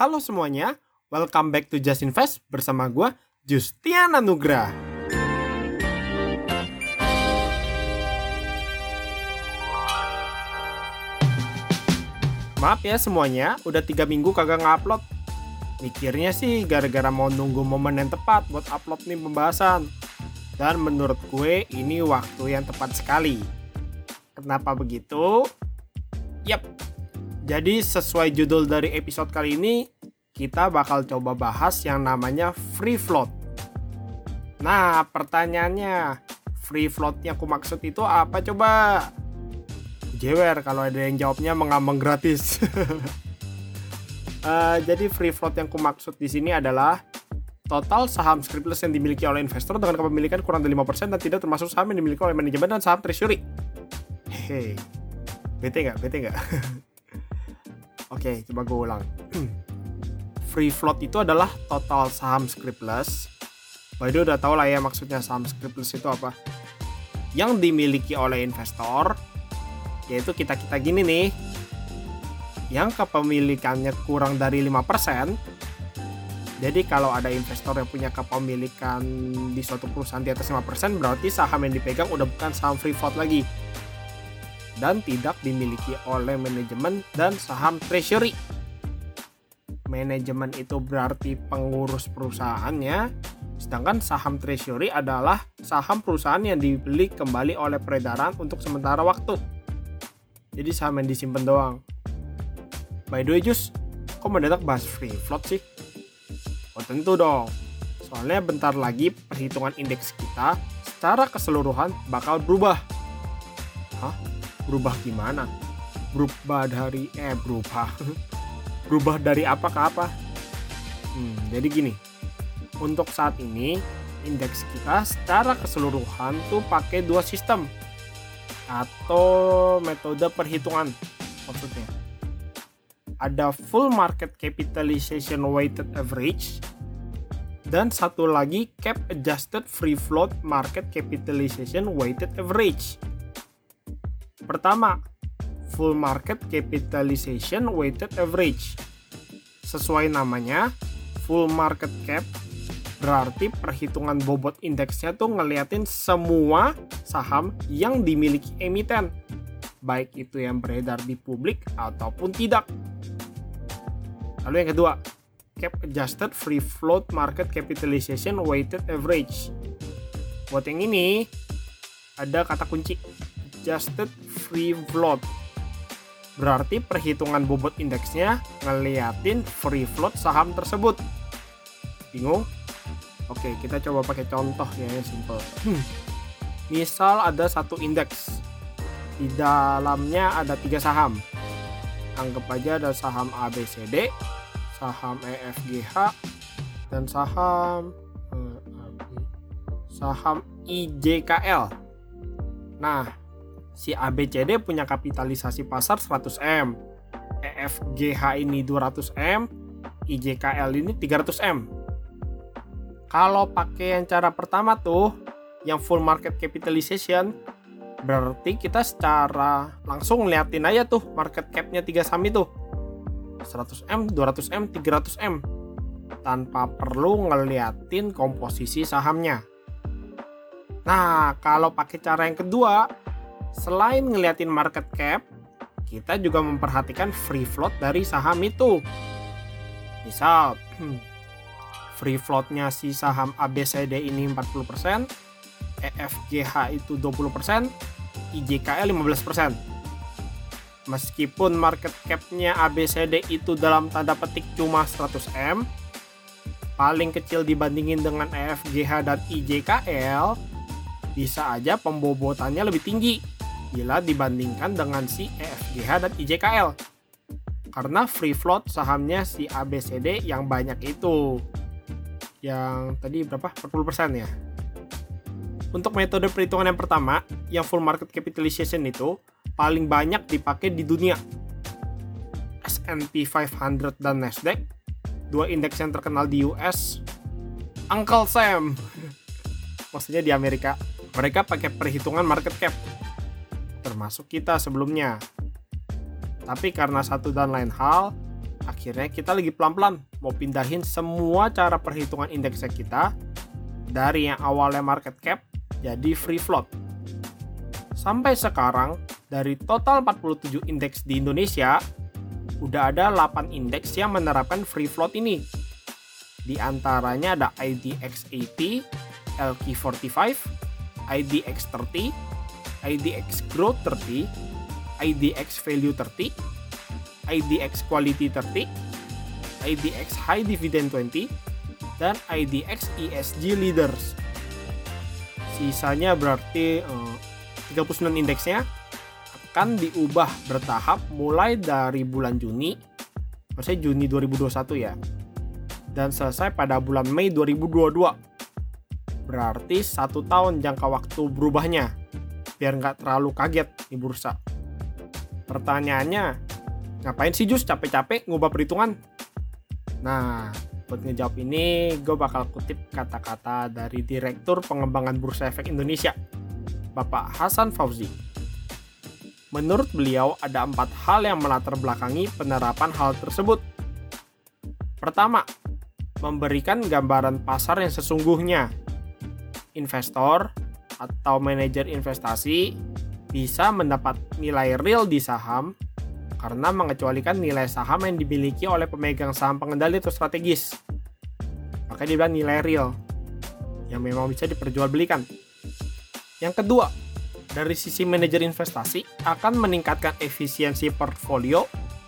Halo semuanya, welcome back to Just Invest bersama gue Justian Anugrah. Maaf ya semuanya, udah tiga minggu kagak ngupload. Mikirnya sih gara-gara mau nunggu momen yang tepat buat upload nih pembahasan. Dan menurut gue ini waktu yang tepat sekali. Kenapa begitu? Yap, jadi sesuai judul dari episode kali ini, kita bakal coba bahas yang namanya free float. Nah, pertanyaannya, free float yang aku maksud itu apa coba? Jewer kalau ada yang jawabnya mengambang gratis. uh, jadi free float yang aku maksud di sini adalah total saham scriptless yang dimiliki oleh investor dengan kepemilikan kurang dari 5% dan tidak termasuk saham yang dimiliki oleh manajemen dan saham treasury. Hehe. Bete nggak? Bete nggak? Oke, coba gue ulang. Free float itu adalah total saham scriptless. By the udah tau lah ya maksudnya saham scriptless itu apa. Yang dimiliki oleh investor, yaitu kita-kita gini nih, yang kepemilikannya kurang dari 5%, jadi kalau ada investor yang punya kepemilikan di suatu perusahaan di atas 5%, berarti saham yang dipegang udah bukan saham free float lagi. Dan tidak dimiliki oleh manajemen dan saham treasury. Manajemen itu berarti pengurus perusahaannya, sedangkan saham treasury adalah saham perusahaan yang dibeli kembali oleh peredaran untuk sementara waktu. Jadi saham yang disimpan doang. By the way Jus kok mendadak bahas free float sih? Oh tentu dong. Soalnya bentar lagi perhitungan indeks kita secara keseluruhan bakal berubah. Hah berubah gimana? Berubah dari eh berubah. Berubah dari apa ke apa? Hmm, jadi gini. Untuk saat ini indeks kita secara keseluruhan tuh pakai dua sistem. Atau metode perhitungan maksudnya. Ada full market capitalization weighted average dan satu lagi cap adjusted free float market capitalization weighted average pertama full market capitalization weighted average sesuai namanya full market cap Berarti perhitungan bobot indeksnya tuh ngeliatin semua saham yang dimiliki emiten. Baik itu yang beredar di publik ataupun tidak. Lalu yang kedua, cap adjusted free float market capitalization weighted average. Buat yang ini, ada kata kunci adjusted free float. Berarti perhitungan bobot indeksnya ngeliatin free float saham tersebut. Bingung? Oke, kita coba pakai contoh ya yang simple. Hmm. Misal ada satu indeks. Di dalamnya ada tiga saham. Anggap aja ada saham ABCD, saham EFGH, dan saham eh, saham IJKL. Nah, si ABCD punya kapitalisasi pasar 100M, EFGH ini 200M, IJKL ini 300M kalau pakai yang cara pertama tuh, yang full market capitalization, berarti kita secara langsung ngeliatin aja tuh market capnya tiga saham itu. 100M, 200M, 300M. Tanpa perlu ngeliatin komposisi sahamnya. Nah, kalau pakai cara yang kedua, selain ngeliatin market cap, kita juga memperhatikan free float dari saham itu. Misal, free floatnya si saham ABCD ini 40%, EFGH itu 20%, IJKL 15%. Meskipun market capnya ABCD itu dalam tanda petik cuma 100M, paling kecil dibandingin dengan EFGH dan IJKL, bisa aja pembobotannya lebih tinggi bila dibandingkan dengan si EFGH dan IJKL. Karena free float sahamnya si ABCD yang banyak itu. Yang tadi berapa? 40% ya. Untuk metode perhitungan yang pertama yang full market capitalization itu paling banyak dipakai di dunia. S&P 500 dan Nasdaq dua indeks yang terkenal di US Uncle Sam. Maksudnya di Amerika. Mereka pakai perhitungan market cap termasuk kita sebelumnya tapi karena satu dan lain hal akhirnya kita lagi pelan-pelan mau pindahin semua cara perhitungan indeksnya kita dari yang awalnya market cap jadi free float. Sampai sekarang, dari total 47 indeks di Indonesia, udah ada 8 indeks yang menerapkan free float ini. Di antaranya ada IDX80, LQ45, IDX30, IDX Growth 30, IDX Value 30, IDX Quality 30, IDX High Dividend 20, dan IDX ESG Leaders. Sisanya berarti eh, 39 indeksnya akan diubah bertahap mulai dari bulan Juni, maksudnya Juni 2021 ya, dan selesai pada bulan Mei 2022. Berarti satu tahun jangka waktu berubahnya biar nggak terlalu kaget di bursa. Pertanyaannya, ngapain sih Jus capek-capek ngubah perhitungan? Nah, buat ngejawab ini, gue bakal kutip kata-kata dari Direktur Pengembangan Bursa Efek Indonesia, Bapak Hasan Fauzi. Menurut beliau, ada empat hal yang melatar belakangi penerapan hal tersebut. Pertama, memberikan gambaran pasar yang sesungguhnya. Investor atau manajer investasi bisa mendapat nilai real di saham karena mengecualikan nilai saham yang dimiliki oleh pemegang saham pengendali atau strategis. Maka dibilang nilai real yang memang bisa diperjualbelikan. Yang kedua, dari sisi manajer investasi akan meningkatkan efisiensi portfolio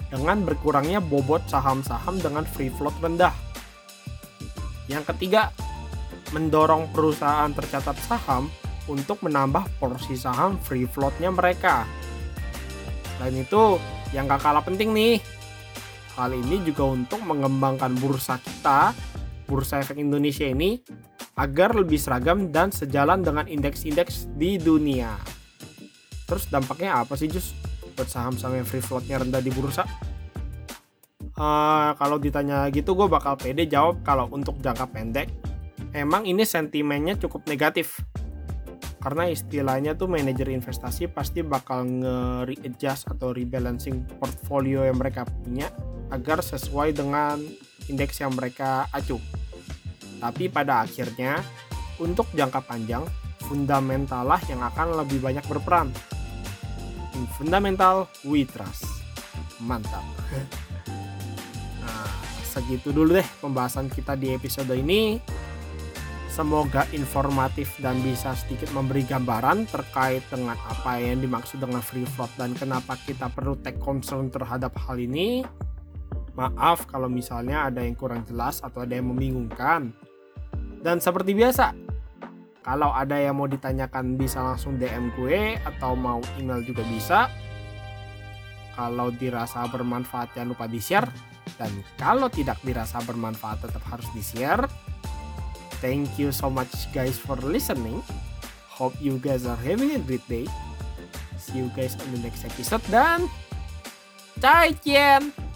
dengan berkurangnya bobot saham-saham dengan free float rendah. Yang ketiga, mendorong perusahaan tercatat saham untuk menambah porsi saham free floatnya mereka. Selain itu, yang gak kalah penting nih, hal ini juga untuk mengembangkan bursa kita, bursa efek Indonesia ini, agar lebih seragam dan sejalan dengan indeks-indeks di dunia. Terus dampaknya apa sih Jus buat saham-saham yang free floatnya rendah di bursa? Uh, kalau ditanya gitu gue bakal pede jawab kalau untuk jangka pendek emang ini sentimennya cukup negatif karena istilahnya tuh manajer investasi pasti bakal nge-readjust atau rebalancing portfolio yang mereka punya agar sesuai dengan indeks yang mereka acu. Tapi pada akhirnya untuk jangka panjang fundamental lah yang akan lebih banyak berperan. In fundamental we trust. Mantap. Nah, segitu dulu deh pembahasan kita di episode ini. Semoga informatif dan bisa sedikit memberi gambaran terkait dengan apa yang dimaksud dengan free float dan kenapa kita perlu take concern terhadap hal ini. Maaf kalau misalnya ada yang kurang jelas atau ada yang membingungkan. Dan seperti biasa, kalau ada yang mau ditanyakan bisa langsung DM gue atau mau email juga bisa. Kalau dirasa bermanfaat jangan lupa di-share. Dan kalau tidak dirasa bermanfaat tetap harus di-share Thank you so much guys for listening. Hope you guys are having a great day. See you guys on the next episode dan 再见。